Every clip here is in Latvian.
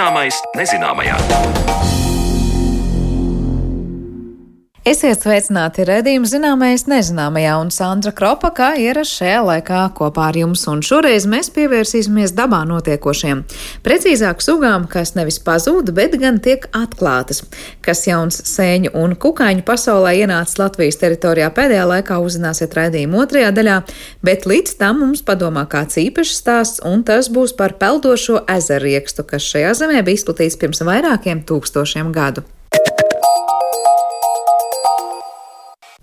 Zināmais nezināmajā. Esiet sveicināti redzējumu zināmais nezināmajā un Sandra Kropa, kā ierasts šajā laikā kopā ar jums, un šoreiz mēs pievērsīsimies dabā notiekošiem. Precīzāk sugām, kas nevis pazūd, bet gan tiek atklātas. Kas jauns sēņu un kukaiņu pasaulē ienācis Latvijas teritorijā pēdējā laikā uzzināsiet redzējumu otrajā daļā, bet līdz tam mums padomā kāds īpašs stāsts, un tas būs par peldošo ezerriekstu, kas šajā zemē bija izplatīts pirms vairākiem tūkstošiem gadu.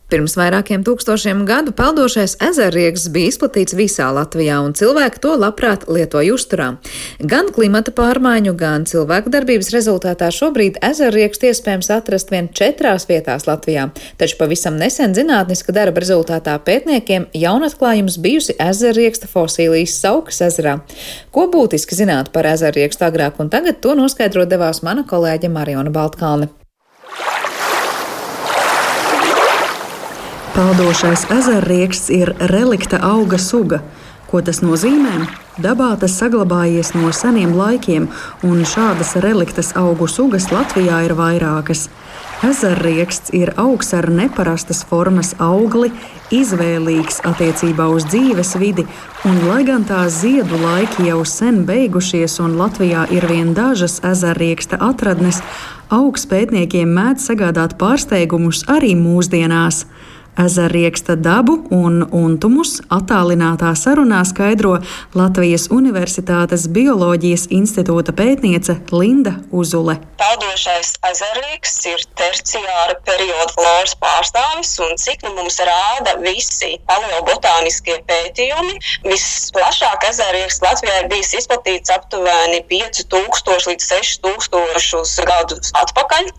Pirms vairākiem tūkstošiem gadu peldošais ezerrieks bija izplatīts visā Latvijā, un cilvēki to labprāt lietoja uzturā. Gan klimata pārmaiņu, gan cilvēku darbības rezultātā šobrīd ezerrieks iespējams atrast vien četrās vietās Latvijā, taču pavisam nesen zinātniska darba rezultātā pētniekiem jaunatklājums bijusi ezerrieksta fosīlijas Saukas ezerā. Ko būtiski zināt par ezerriekstu agrāk un tagad, to noskaidrot devās mana kolēģe Mariona Baltkalne. Peldošais ezerrieksts ir relikta auga suga. Ko tas nozīmē? Dabā tas saglabājies no seniem laikiem, un šādas reliktas augu sugas Latvijā ir vairākas. Ezerrieksts ir augs ar neparastas formas augli, izvēlīgs attiecībā uz dzīves vidi, un lai gan tās ziedu laiki jau sen beigušies un Latvijā ir vien dažas ezerrieksta atradnes, augs pētniekiem mēdz sagādāt pārsteigumus arī mūsdienās. Ezerrieksta dabu un untumus attālinātā sarunā skaidro Latvijas Universitātes Bioloģijas institūta pētniece Linda Uzule. Peldošais ezerrieksts ir terciāra perioda floras pārstāvis, un cik nu mums rāda visi paleobotāniskie pētījumi, visplašāk ezerrieksts Latvijā ir bijis izplatīts aptuveni 5000 līdz 6000 gadus atpakaļ,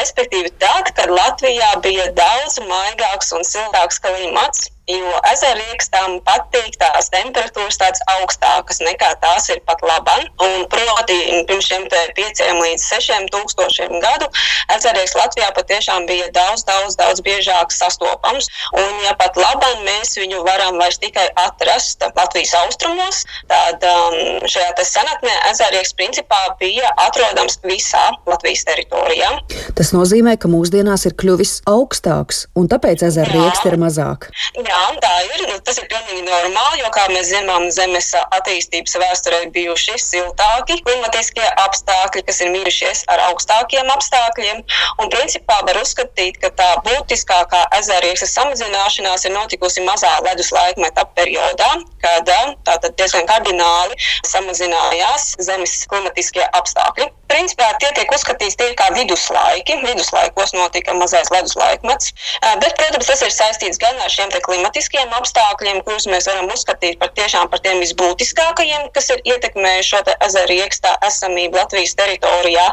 respektīvi tad, kad Latvijā bija daudz maigāk augstāks un siltāks klimats jo ezerriekstām patīk tās temperatūras tādas augstākas nekā tās ir pat. Un proti, pirms šiem pieciem līdz sešiem tūkstošiem gadu ezerrieks Latvijā patiešām bija daudz, daudz, daudz biežāk sastopams. Un ja pat laban mēs viņu varam vairs tikai atrast Latvijas austrumos, tad um, šajā senatnē ezerrieks principā bija atrodams visā Latvijas teritorijā. Tas nozīmē, ka mūsdienās ir kļuvis augstāks, un tāpēc ezerrieks ir mazāk. Jā, tā ir. Nu, tas ir pilnīgi normāli, jo, kā mēs zinām, Zemes attīstības vēsturē bijuši siltāki klimatiskie apstākļi, kas ir mirušies ar augstākiem apstākļiem. Un, principā, var uzskatīt, ka tā būtiskākā ezerieksnes samazināšanās ir notikusi mazā ledus laikmeta periodā, kad tātad diezgan kardināli samazinājās Zemes klimatiskie apstākļi. Principā tie tiek uzskatīti tie kā viduslaiki. Viduslaikos notika mazais ledus laikmets, bet, protams, tas ir saistīts gan ar šiem klimatiskiem klimatiskiem apstākļiem, kurus mēs varam uzskatīt par tiešām par tiem visbūtiskākajiem, kas ir ietekmējuši šo ezeru iekstā esamību Latvijas teritorijā.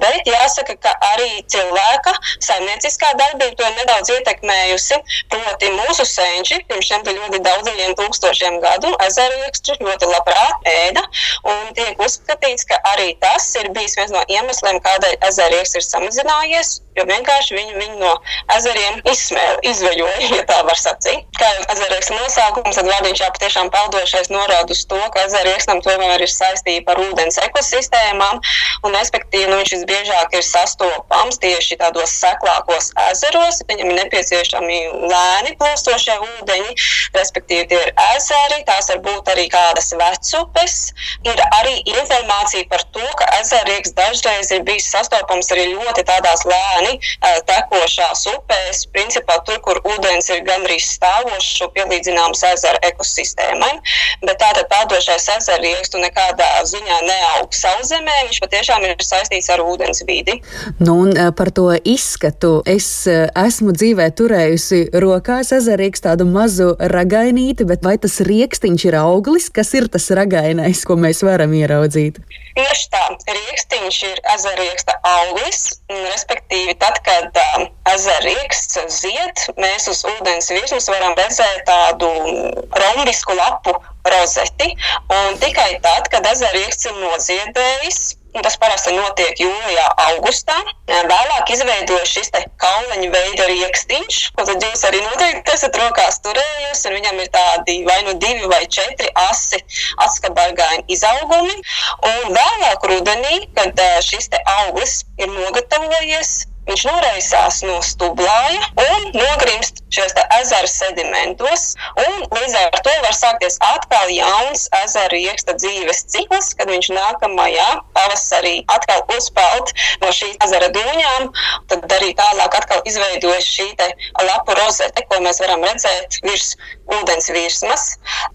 Bet jāsaka, ka arī cilvēka saimnieciskā darbība to ir nedaudz ietekmējusi. Proti, mūsu senči pirms šiem ļoti daudziem tūkstošiem gadu ezeru iekstu ļoti labprāt ēda. Un tiek uzskatīts, ka arī tas ir bijis viens no iemesliem, kādēļ ezeru ieksts ir samazinājies, jo vienkārši viņi viņu no ezeriem izsmēla, izveļoja, ja tā var sacīt kā jau ezerēks nosaukums, tad vārdiņš jau patiešām peldošais norāda uz to, ka ezerēkstam tomēr ir saistība ar ūdens ekosistēmām, un respektīvi nu, viņš visbiežāk ir sastopams tieši tādos seklākos ezeros, viņam ir nepieciešami lēni plūstošie ūdeņi, respektīvi tie ir ezeri, tās var būt arī kādas vecupes. Ir arī informācija par to, ka ezerīgs dažreiz ir bijis sastopams arī ļoti tādās lēni tekošās upēs, principā tur, kur ūdens ir gandrīz stāvs stāvošu pielīdzināms ezera ekosistēmai. Bet tātad peldošais ezera riekstu nekādā ziņā neaug sauszemē, viņš patiešām ir saistīts ar ūdens vidi. Nu, un par to izskatu es esmu dzīvē turējusi rokās ezerīgs tādu mazu ragainīti, bet vai tas riekstiņš ir auglis, kas ir tas ragainais, ko mēs varam ieraudzīt? Tieši tā, rīkstiņš ir ezerieksta auglis, respektīvi tad, kad um, ezerieksts zied, mēs uz ūdens virsmas varam redzēt tādu rombisku lapu rozeti, un tikai tad, kad ezerieksts ir noziedējis, un tas parasti notiek jūlijā, augustā. Vēlāk izveidojas šis kauleņa veida riekstīns, ko tad jūs arī noteikti esat rokās turējusi, viņam ir tādi vai nu divi vai četri asi atskabargaini izaugumi. Un vēlāk rudenī, kad šis auglis ir nogatavojies, Viņš noraisās no stublāja un nogrimst šajos ezera sedimentos. Līdz ar to var sākties atkal jauns ezera rieksta dzīves cikls, kad viņš nākamajā pavasarī atkal uzpeld no šīs ezera dūņām. Tad arī tālāk izveidojas šī lapu rozete, ko mēs varam redzēt virs ūdens virsmas.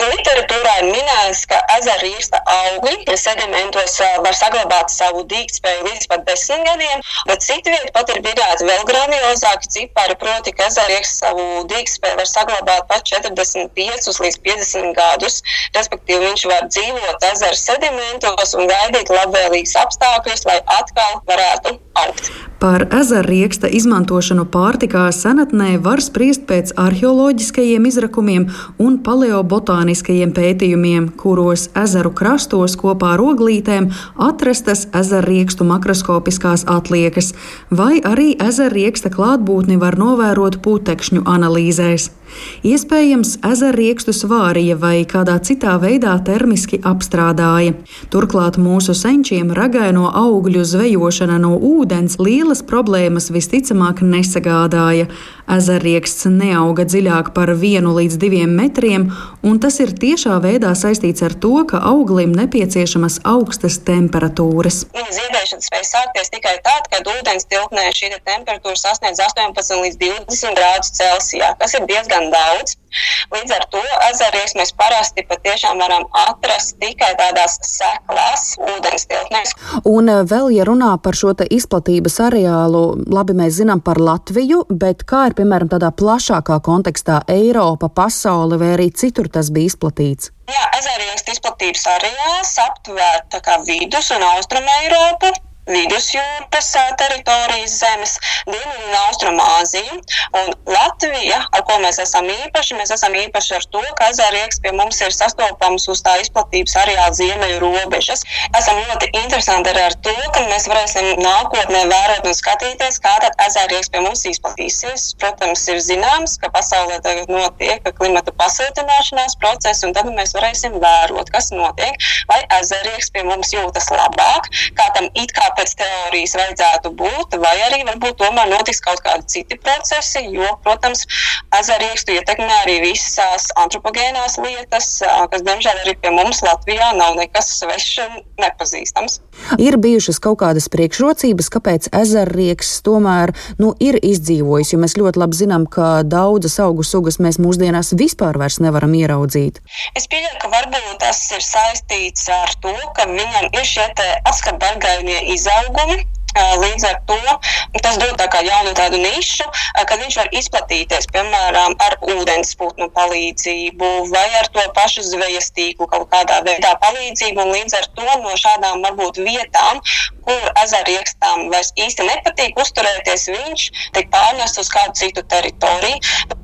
Literatūrā ir minēts, ka ezera rieksta augļi sedimentos var saglabāt savu dīgtspēju līdz pat desmit gadiem, bet citviet pat ir minēti vēl grandiozāki cipari, proti, ka ezerieks savu dīkspēju var saglabāt pat 45 līdz 50 gadus, respektīvi viņš var dzīvot ezera sedimentos un gaidīt labvēlīgus apstākļus, lai atkal varētu augt. Par ezerrieksta izmantošanu pārtikā senatnē var spriest pēc arheoloģiskajiem izrakumiem un paleobotāniskajiem pētījumiem, kuros ezeru krastos kopā ar oglītēm atrastas ezerriekstu makroskopiskās atliekas, vai arī ezerrieksta klātbūtni var novērot putekšņu analīzēs. Iespējams, ezerriekstu svārīja vai kādā citā veidā termiski apstrādāja. Turklāt mūsu senčiem ragaino augļu zvejošana no ūdens lielas problēmas visticamāk nesagādāja. Ezerrieksts neauga dziļāk par vienu līdz diviem metriem, un tas ir tiešā veidā saistīts ar to, ka auglim nepieciešamas augstas temperatūras. Viņa ziedēšana spēja sākties tikai tad, kad ūdens tilpnē šī temperatūra sasniedz 18 līdz 20 grādus Celsijā, kas ir diezgan diezgan daudz. Līdz ar to ezerīs mēs parasti patiešām varam atrast tikai tādās seklās ūdens tilpnēs. Un eh, vēl, ja runā par šo izplatības areālu, labi mēs zinām par Latviju, bet kā ir piemēram tādā plašākā kontekstā Eiropa, pasaule vai arī citur tas bija izplatīts? Jā, ezerīs izplatības areāls aptver vidus un austrumu Eiropu vidusjūras teritorijas zemes, Dienvidu un Austrumāziju. Un Latvija, ar ko mēs esam īpaši, mēs esam īpaši ar to, ka ezerieks pie mums ir sastopams uz tā izplatības areāla ziemeļu robežas. Esam ļoti interesanti arī ar to, ka mēs varēsim nākotnē vērot un skatīties, kā tad ezerieks pie mums izplatīsies. Protams, ir zināms, ka pasaulē tagad notiek klimata pasiltināšanās process, un tad mēs varēsim vērot, kas notiek, vai ezerieks pie mums jūtas labāk, kā tam it kā pēc teorijas vajadzētu būt, vai arī varbūt tomēr notiks kaut kādi citi procesi, jo, protams, ezeriekstu ietekmē arī visas antropogēnās lietas, kas, diemžēl, arī pie mums Latvijā nav nekas svešs un nepazīstams. Ir bijušas kaut kādas priekšrocības, kāpēc ezerrieks tomēr nu, ir izdzīvojis, jo mēs ļoti labi zinām, ka daudzas augu sugas mēs mūsdienās vispār vairs nevaram ieraudzīt. Es pieļauju, ka varbūt tas ir saistīts ar to, ka viņam ir šie atskatbargainie izdevumu izaugumi. Līdz ar to tas dod tā kā jaunu tādu nišu, kad viņš var izplatīties, piemēram, ar ūdensputnu palīdzību vai ar to pašu zvejas tīklu kaut kādā veidā palīdzību. Līdz ar to no šādām varbūt vietām, kur ezerriekstām vairs īsti nepatīk uzturēties, viņš tiek pārnests uz kādu citu teritoriju.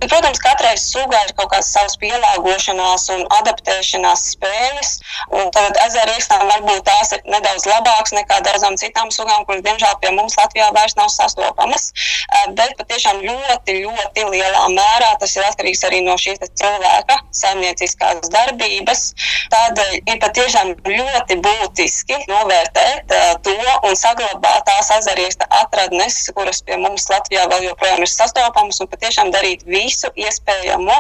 Protams, katrai sugai ir kaut kādas savas pielāgošanās un adaptēšanās spējas. Un tad ezerriekstām varbūt tās ir nedaudz labākas nekā daudzām citām sugām, kuras, diemžēl, pie mums Latvijā vairs nav sastopamas. Eh, bet patiešām ļoti, ļoti lielā mērā tas ir atkarīgs arī no šīs cilvēka saimnieciskās darbības. Tādēļ ir patiešām ļoti būtiski novērtēt uh, to, un saglabāt tās ezerieksta atradnes, kuras pie mums Latvijā vēl joprojām ir sastopamas, un patiešām darīt visu iespējamo,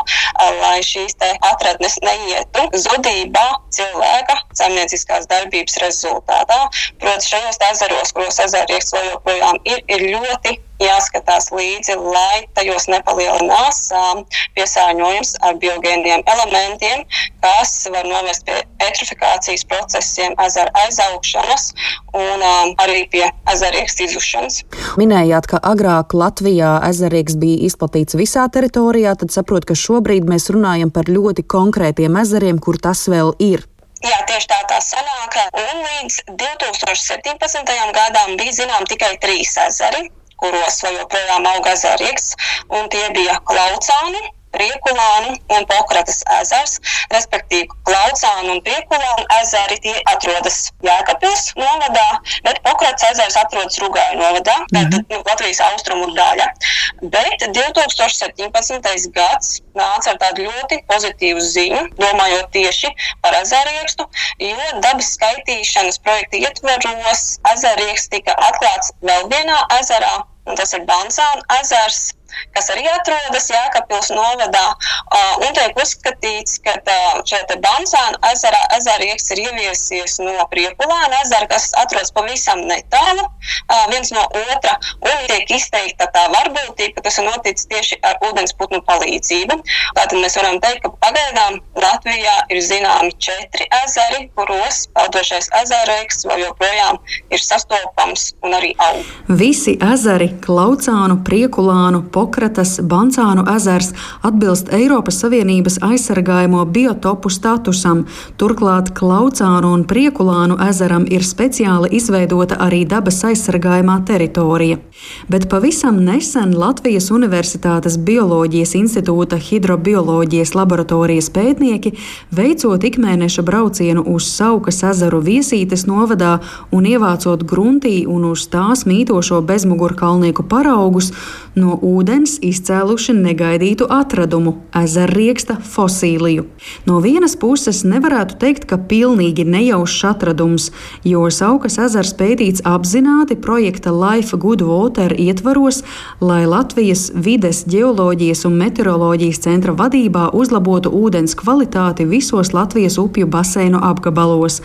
lai šīs atradnes neietu zudībā cilvēka saimnieciskās darbības rezultātā. Protams, šajos ezeros, kuros ezerieksts vēl joprojām ir, ir ļoti jāskatās līdzi, lai tajos nepalielinās um, piesārņojums ar biogēniem elementiem, kas var novest pie eitrofikācijas procesiem, ezera aizaugšanas un um, arī pie ezerieks izušanas. Minējāt, ka agrāk Latvijā ezerieks bija izplatīts visā teritorijā, tad saprotu, ka šobrīd mēs runājam par ļoti konkrētiem ezeriem, kur tas vēl ir. Jā, tieši tā tā sanāk. Un līdz 2017. gadam bija zinām tikai trīs ezeri kuros joprojām aug ezerieks, un tie bija Klaucāni, Priekulānu un Pokratas ezers, respektīvi Klaucānu un Priekulānu ezeri tie atrodas Jēkabils novadā, bet Pokratas ezers atrodas Rugāju novadā, -hmm. tātad nu, Latvijas austrumu daļa. Bet 2017. gads nāca ar tādu ļoti pozitīvu ziņu, domājot tieši par ezeriekstu, jo dabas skaitīšanas projekta ietveros ezerieksts tika atklāts vēl vienā ezerā, un tas ir Banzāna ezers kas arī atrodas Jēkabpils novadā. Un tiek uzskatīts, ka šeit Bansāna ezerā ezerieks ir ieviesies no Priepulēna ezera, kas atrodas pavisam netālu viens no otra, un tiek izteikta tā varbūtība, ka tas ir noticis tieši ar ūdensputnu palīdzību. Tātad mēs varam teikt, ka pagaidām Latvijā ir zināmi četri ezeri, kuros peldošais ezerieks vēl joprojām ir sastopams un arī aug. Visi ezeri - Klaucānu, Priekulānu, Pokratas, Bancānu ezers atbilst Eiropas Savienības aizsargājamo biotopu statusam. Turklāt Klaucānu un Priekulānu ezeram ir speciāli izveidota arī dabas aizsargājumā teritorija. Bet pavisam nesen Latvijas Universitātes Bioloģijas institūta hidrobioloģijas laboratorijas pētnieki, veicot ikmēneša braucienu uz Saukas ezeru Viesītes novadā un ievācot gruntī un uz tās mītošo bezmugurkalnieku paraugus, no ūdens izcēluši negaidītu atradumu - ezerrieksta fosīliju. No vienas puses nevarētu teikt, ka pilnīgi nejaušs atradums, jo Saukas ezers pētīts apzināti projekta Life Good Water ietvaros, lai Latvijas vides, geoloģijas un meteoroloģijas centra vadībā uzlabotu ūdens kvalitāti visos Latvijas upju baseinu apgabalos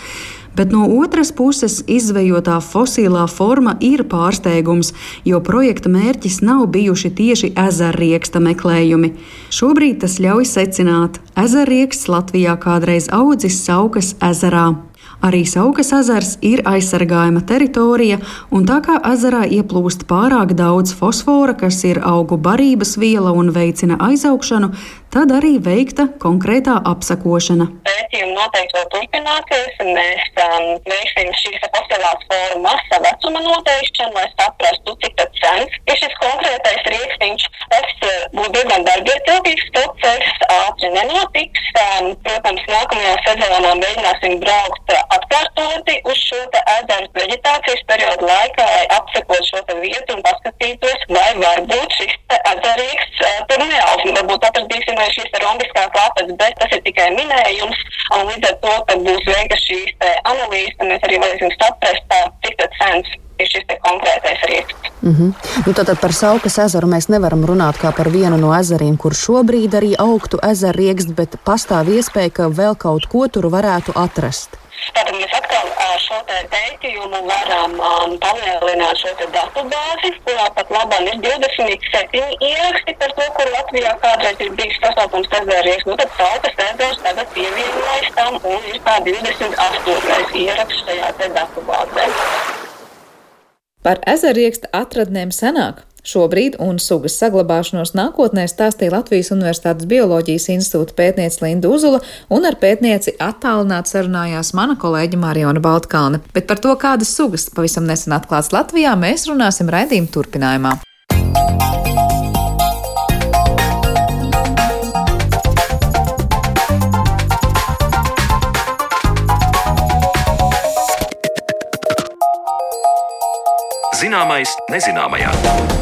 bet no otras puses izvejotā fosilā forma ir pārsteigums, jo projekta mērķis nav bijuši tieši ezerrieksta meklējumi. Šobrīd tas ļauj secināt, ezerrieksts Latvijā kādreiz audzis Saukas ezerā. Arī Saukas ezers ir aizsargājama teritorija, un tā kā ezerā ieplūst pārāk daudz fosfora, kas ir augu barības viela un veicina aizaugšanu, tad arī veikta konkrētā apsakošana. Pētījumi noteikti vēl turpināsies. Mēs um, veiksim šīs fosilās formu masa vecuma noteikšanu, lai saprastu, cik sens ir šis konkrētais rieksniņš. Tas uh, būs diezgan darbietilpīgs process, ātri nenotiks. Um, protams, nākamajā sezonā mēģināsim braukt atkārtoti uz šo ezeru veģetācijas periodu laikā, lai apsekot šo vietu un paskatītos, vai varbūt šis ezerīgs uh, tur neaug. Varbūt atradīsim vai šīs rombiskās lapas, bet tas ir tikai minējums. Un līdz ar to, kad būs veikta šīs analīzes, mēs arī varēsim saprast, cik sens ir šis konkrētais rieksts. Mm -hmm. nu, tad par Saukas ezeru mēs nevaram runāt kā par vienu no ezeriem, kur šobrīd arī augtu ezeru rieksts, bet pastāv iespēja, ka vēl kaut ko tur varētu atrast. Tātad mēs atkal šo pētījumu varam um, palielināt šo datu bāzi, kurā pat labāk ir 27 ieraksti par to, kur Latvijā kādreiz ir bijis sasaukums ezerīgs. Nu, tad Saukas ezers tagad pievienojas tam un ir kā 28. ieraksts šajā datu bāzē. Par ezerieksta atradnēm senāk Šobrīd un sugas saglabāšanos nākotnē stāstīja Latvijas Universitātes Bioloģijas institūta pētniece Linda Uzula un ar pētnieci attālināti sarunājās mana kolēģe Mariona Baltkalne. Bet par to, kādas sugas pavisam nesen atklāts Latvijā, mēs runāsim raidījuma turpinājumā. Zināmais nezināmajā.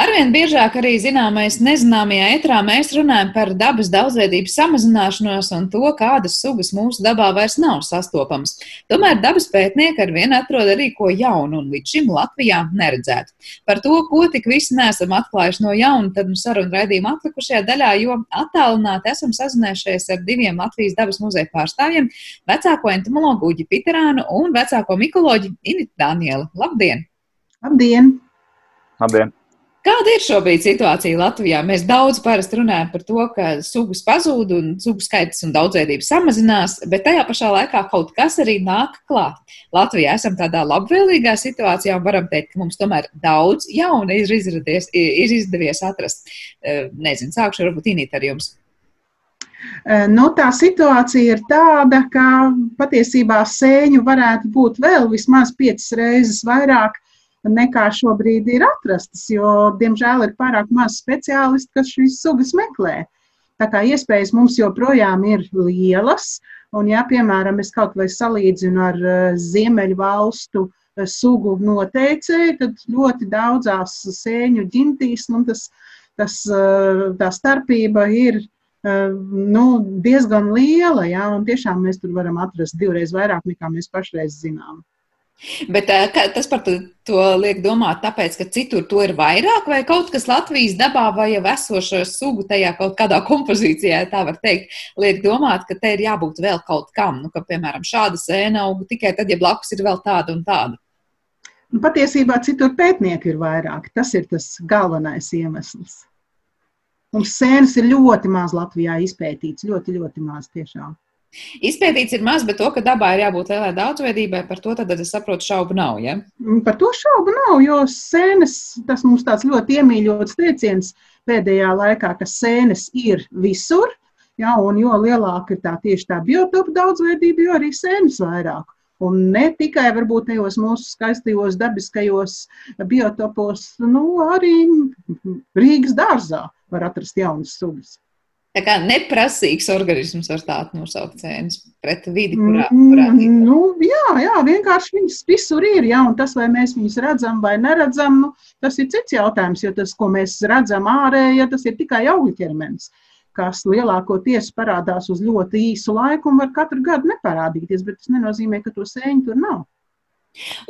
Arvien biežāk arī zināmais nezināmajā etrā mēs runājam par dabas daudzveidības samazināšanos un to, kādas sugas mūsu dabā vairs nav sastopamas. Tomēr dabas pētnieki ar vienu atrod arī ko jaunu un līdz šim Latvijā neredzētu. Par to, ko tik visi neesam atklājuši no jauna, tad nu sarunu raidījuma atlikušajā daļā, jo attālināti esam sazinājušies ar diviem Latvijas dabas muzeja pārstāvjiem - vecāko entomologu Uģi Piterānu un vecāko mikoloģi Initu Danielu. Labdien! Labdien! Labdien! Kāda ir šobrīd situācija Latvijā? Mēs daudz parasti runājam par to, ka sugas pazūd un sugu skaits un daudzveidība samazinās, bet tajā pašā laikā kaut kas arī nāk klāt. Latvijā esam tādā labvēlīgā situācijā un varam teikt, ka mums tomēr daudz jauna ir, izradies, ir izdevies atrast. Eh, nezinu, sākšu varbūt inīt ar jums. Eh, nu, tā situācija ir tāda, ka patiesībā sēņu varētu būt vēl vismaz piecas reizes vairāk nekā šobrīd ir atrastas, jo, diemžēl, ir pārāk maz speciālistu, kas šīs sugas meklē. Tā kā iespējas mums joprojām ir lielas, un, ja, piemēram, es kaut vai salīdzinu ar Ziemeļu valstu sugu noteicēju, tad ļoti daudzās sēņu ģintīs nu, tas, tas, tā starpība ir nu, diezgan liela. Ja, tiešām mēs tur varam atrast divreiz vairāk nekā mēs pašreiz zinām. Bet tas par to, to liek domāt, tāpēc, ka citur to ir vairāk, vai kaut kas Latvijas dabā vai jau esošo sugu tajā kaut kādā kompozīcijā, tā var teikt, liek domāt, ka te ir jābūt vēl kaut kam. Nu, ka, piemēram, šāda sēna auga tikai tad, ja blakus ir vēl tāda un tāda. Nu, patiesībā citur pētnieki ir vairāk. Tas ir tas galvenais iemesls. Mums sēnes ir ļoti maz Latvijā izpētīts, ļoti, ļoti maz tiešām. Izpētīts ir maz, bet to, ka dabā ir jābūt lielai daudzveidībai, par to tad es saprotu, šaubu nav. Ja? Mm, par to šaubu nav, jo sēnes, tas mums tāds ļoti iemīļots teiciens pēdējā laikā, ka sēnes ir visur, ja, un jo lielāka ir tā tieši tā biotopa daudzveidība, jo arī sēnes vairāk. Un ne tikai varbūt tajos mūsu skaistajos dabiskajos biotopos, nu arī Rīgas dārzā var atrast jaunas sugas. Tā kā neprasīgs organisms var tādu nosaukt cēnas pret vidi, kurā, kurā mm, nu, jā, jā, vienkārši viņas visur ir, jā, un tas, vai mēs viņus redzam vai neredzam, nu, tas ir cits jautājums, jo tas, ko mēs redzam ārēji, ja tas ir tikai augļu ķermenis, kas lielākoties parādās uz ļoti īsu laiku un var katru gadu neparādīties, bet tas nenozīmē, ka to sēņu tur nav.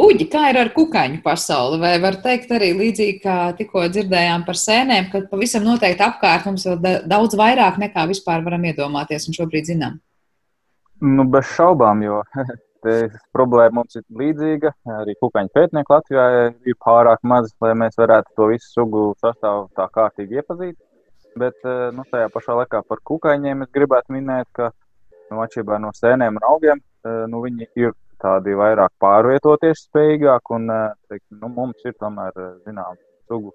Uģi, kā ir ar kukaiņu pasauli? Vai var teikt arī līdzīgi, kā tikko dzirdējām par sēnēm, ka pavisam noteikti apkārt mums vēl daudz vairāk nekā vispār varam iedomāties un šobrīd zinām? Nu, bez šaubām, jo problēma mums ir līdzīga. Arī kukaiņu pētnieki Latvijā ir pārāk maz, lai mēs varētu to visu sugu sastāvu tā kārtīgi iepazīt. Bet eh, nu, tajā pašā laikā par kukaiņiem es gribētu minēt, ka nu, atšķirībā no sēnēm un augiem, eh, nu, viņi ir tādi vairāk pārvietoties spējīgāk, un eh, teiksim, nu, mums ir tomēr eh, zinām sugu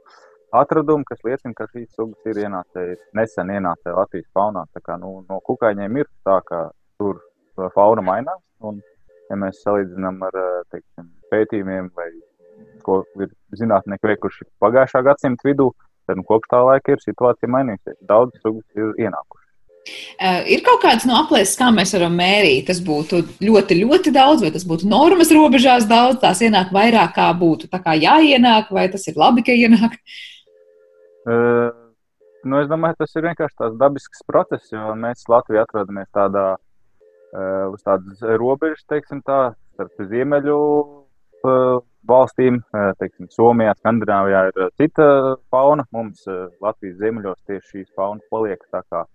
atradumi, kas liecina, ka šīs sugas ir ienācēji, nesen ienācēji Latvijas faunā. Tā kā, nu, no kukaiņiem ir tā, ka tur fauna mainās, un ja mēs salīdzinām ar eh, teiksim, pētījumiem, vai ko ir zinātnieki veikuši pagājušā gadsimta vidū, tad nu, kopš tā laika ir situācija mainījusies. Daudz sugas ir ienākušas. Uh, ir kaut kāds no aplēses, kā mēs varam mērīt. Tas būtu ļoti, ļoti daudz, vai tas būtu normas robežās daudz, tās ienāk vairāk, kā būtu kā jāienāk, vai tas ir labi, ka ienāk? Uh, nu, es domāju, tas ir vienkārši tāds dabisks process, jo mēs Latvijā atrodamies tādā, uh, uz tādas robežas, teiksim tā, starp ziemeļu uh, valstīm, uh, teiksim, Somijā, Skandināvijā ir cita fauna, mums uh, Latvijas ziemeļos tieši šīs faunas paliek tā kā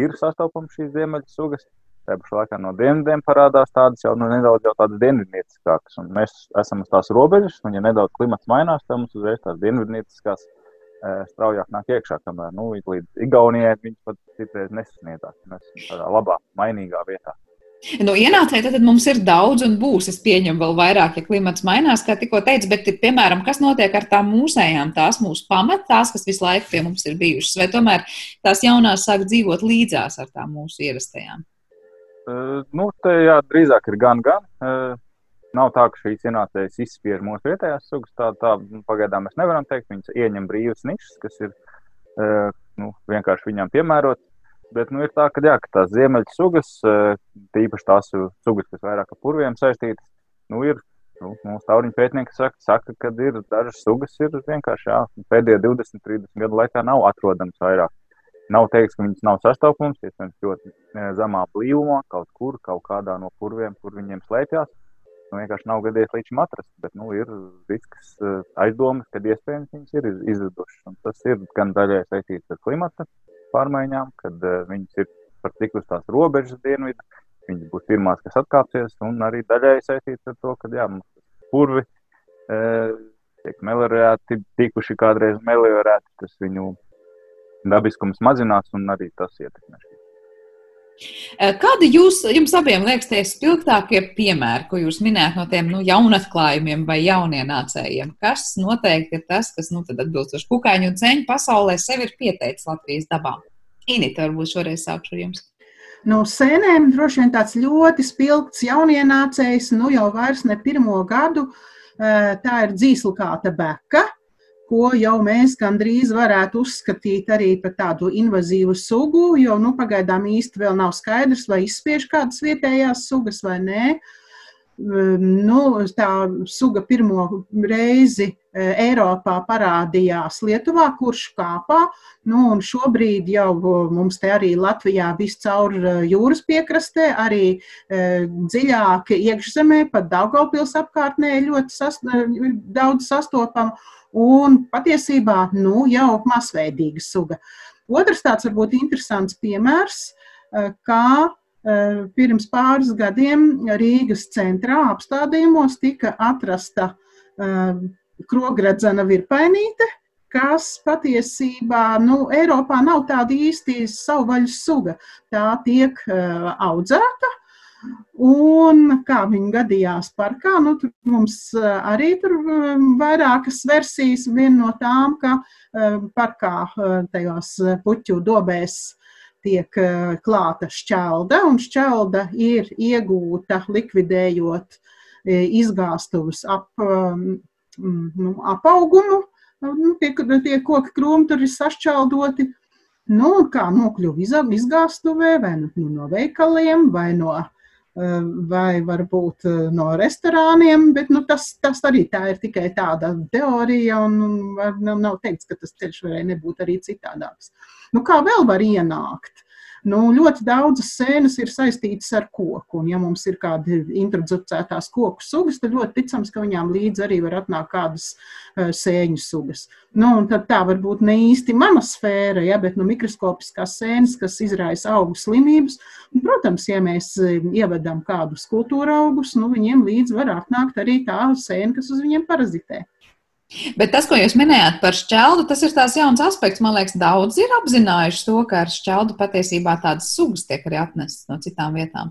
ir sastopams šīs ziemeļu sugas. Tajā pašā laikā no dienvidiem parādās tādas jau nu, nedaudz dienvidnieciskākas. Mēs esam uz tās robežas, un ja nedaudz klimats mainās, tad mums uzreiz tās dienvidnieciskās e, straujāk nāk iekšā, kamēr nu, līdz Igaunijai viņi pat citreiz nesasniedzās. Mēs esam tādā labā, mainīgā vietā. Nu, ienācēji tad mums ir daudz un būs. Es pieņemu vēl vairāk, ja klimats mainās, kā tikko teicu, bet, piemēram, kas notiek ar tām mūsējām, tās mūsu pamat, tās, kas visu laiku pie mums ir bijušas, vai tomēr tās jaunās sāk dzīvot līdzās ar tām mūsu ierastajām? Uh, nu, te jā, drīzāk ir gan, gan. Uh, nav tā, ka šīs ienācējas izspiež mūsu vietējās sugas. Tā, tā pagaidām mēs nevaram teikt. Viņas ieņem brīvas nišas, kas ir uh, nu, vienkārši viņām piemērotas. Bet nu, ir tā, ka, jā, ka tās ziemeļu sugas, eh, tīpaši tās sugas, kas vairāk ar purviem saistītas, nu, ir. Nu, mūsu tauriņu pētnieki saka, saka, ka ir dažas sugas, ir vienkārši jā, pēdējo 20, 30 gadu laikā nav atrodamas vairāk. Nav teikts, ka viņas nav sastopams, iespējams, ļoti eh, zemā blīvumā, kaut kur, kaut kādā no purviem, kur viņiem slēpjas. Nu, vienkārši nav gadījies līdz šim atrast, bet nu, ir risks, eh, aizdomas, ka iespējams viņas ir izzudušas. Tas ir gan daļai saistīts ar klimatu pārmaiņām, kad uh, viņas ir par tik uz tās robežas dienvidu. Viņas būs pirmās, kas atkāpsies, un arī daļai saistīts ar to, ka jā, mums purvi uh, tiek meliorēti, tikuši kādreiz meliorēti, tas viņu dabiskums mazinās, un arī tas ietekmē. Kādi jūs, jums abiem liekas tie spilgtākie piemēri, ko jūs minējāt no tiem nu, jaunatklājumiem vai jaunienācējiem? Kas noteikti ir tas, kas nu, atbilstoši kukaiņu un ceņu pasaulē sevi ir pieteicis Latvijas dabā? Inita, varbūt šoreiz sākšu ar jums. Nu, sēnēm droši vien tāds ļoti spilgts jaunienācējs, nu jau vairs ne pirmo gadu, Tā ir dzīslukāta beka, ko jau mēs gandrīz varētu uzskatīt arī par tādu invazīvu sugu, jo nu, pagaidām īsti vēl nav skaidrs, vai izspiež kādas vietējās sugas vai nē. Nu, tā suga pirmo reizi Eiropā parādījās Lietuvā, kurš kāpā. Nu, šobrīd jau mums te arī Latvijā viscaur jūras piekrastē, arī dziļāk iekšzemē, pat Daugavpils apkārtnē ļoti sas, daudz sastopama un patiesībā nu, jau masveidīga suga. Otrs tāds varbūt interesants piemērs, eh, kā eh, pirms pāris gadiem Rīgas centrā apstādījumos tika atrasta eh, krogradzena virpainīte, kas patiesībā nu, Eiropā nav tāda īsti savvaļas suga. Tā tiek audzēta Un kā viņi gadījās parkā, nu, tur mums eh, arī tur um, vairākas versijas. Viena no tām, ka um, parkā eh, tajos eh, puķu dobēs tiek klāta šķelda, un šķelda ir iegūta likvidējot izgāstuvus ap um, nu, apaugumu. Nu, tie, tie koki krūmi tur ir sašķeldoti. Nu, kā nokļuva izgāstuvē, vai nu, no veikaliem, vai no vai varbūt eh, no restorāniem, bet nu, tas, tas arī tā ir tikai tāda teorija, un, un nav teikts, ka tas ceļš varēja nebūt arī citādāks. Nu, kā vēl var ienākt? Nu, ļoti daudzas sēnes ir saistītas ar koku. Un, ja mums ir kāda introducētās koku sugas, tad ļoti ticams, ka viņām līdzi arī var atnākt kādas uh, sēņu sugas. Nu, tā var būt ne īsti mana sfēra, ja, bet nu, mikroskopiskās sēnes, kas izraisa augu slimības. Un, protams, ja mēs ievedam kādus kultūra augus, nu, viņiem līdzi var atnākt arī tā sēne, kas uz viņiem parazitē. Bet tas, ko jūs minējāt par šķeldu, tas ir tās jauns aspekts. Man liekas, daudz ir apzinājuši to, ka ar šķeldu patiesībā tādas sugas tiek arī atnestas no citām vietām.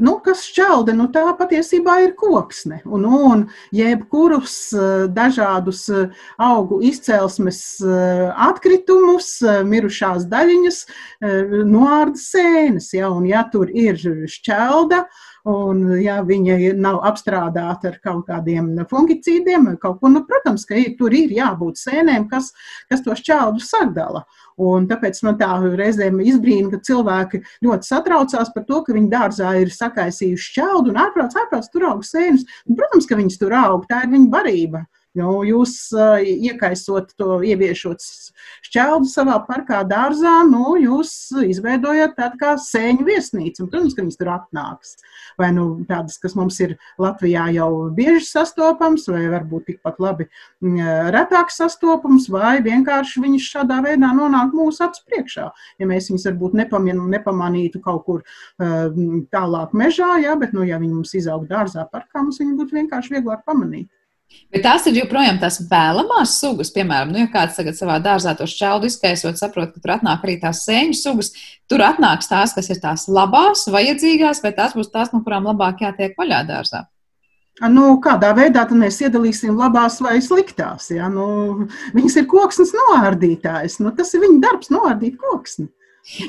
Nu, kas šķelda, nu, tā patiesībā ir koksne. Un, un jebkurus eh, dažādus eh, augu izcelsmes eh, atkritumus, mirušās daļiņas, noārda sēnes. Ja, un, ja tur ir šķelda, Un, ja viņa nav apstrādāta ar kaut kādiem fungicīdiem, kaut ko, nu, protams, ka ir, tur ir jābūt sēnēm, kas, kas to šķeldu sadala. Un tāpēc man tā reizēm izbrīna, ka cilvēki ļoti satraucās par to, ka viņi dārzā ir sakaisījuši šķeldu un ārprāts, ārprāts tur aug sēnes. Un, protams, ka viņas tur aug, tā ir viņa barība. Nu, jūs uh, iekaisot to, ieviešot šķeldu savā parkā, dārzā, nu, jūs izveidojat tādu kā sēņu viesnīcu. Un, protams, ka viņas tur atnāks. Vai nu tādas, kas mums ir Latvijā jau bieži sastopams, vai varbūt tikpat labi retāk sastopams, vai vienkārši viņas šādā veidā nonāk mūsu acu priekšā. Ja mēs viņus varbūt nepamanītu kaut kur uh, tālāk mežā, ja, bet, nu, ja viņi mums izaug dārzā parkā, mums viņi būtu vienkārši vieglāk pamanīt. Bet tās ir joprojām tās vēlamās sugas, piemēram, nu, ja kāds tagad savā dārzā to šķeldu izkaisot, saprot, ka tur atnāk arī tās sēņu sugas, tur atnāks tās, kas ir tās labās, vajadzīgās, vai tās būs tās, no kurām labāk jātiek vaļā dārzā. Nu, kādā veidā mēs iedalīsim labās vai sliktās? Ja? Nu, viņas ir koksnes noārdītājs. Nu, tas ir viņa darbs, noārdīt koksni.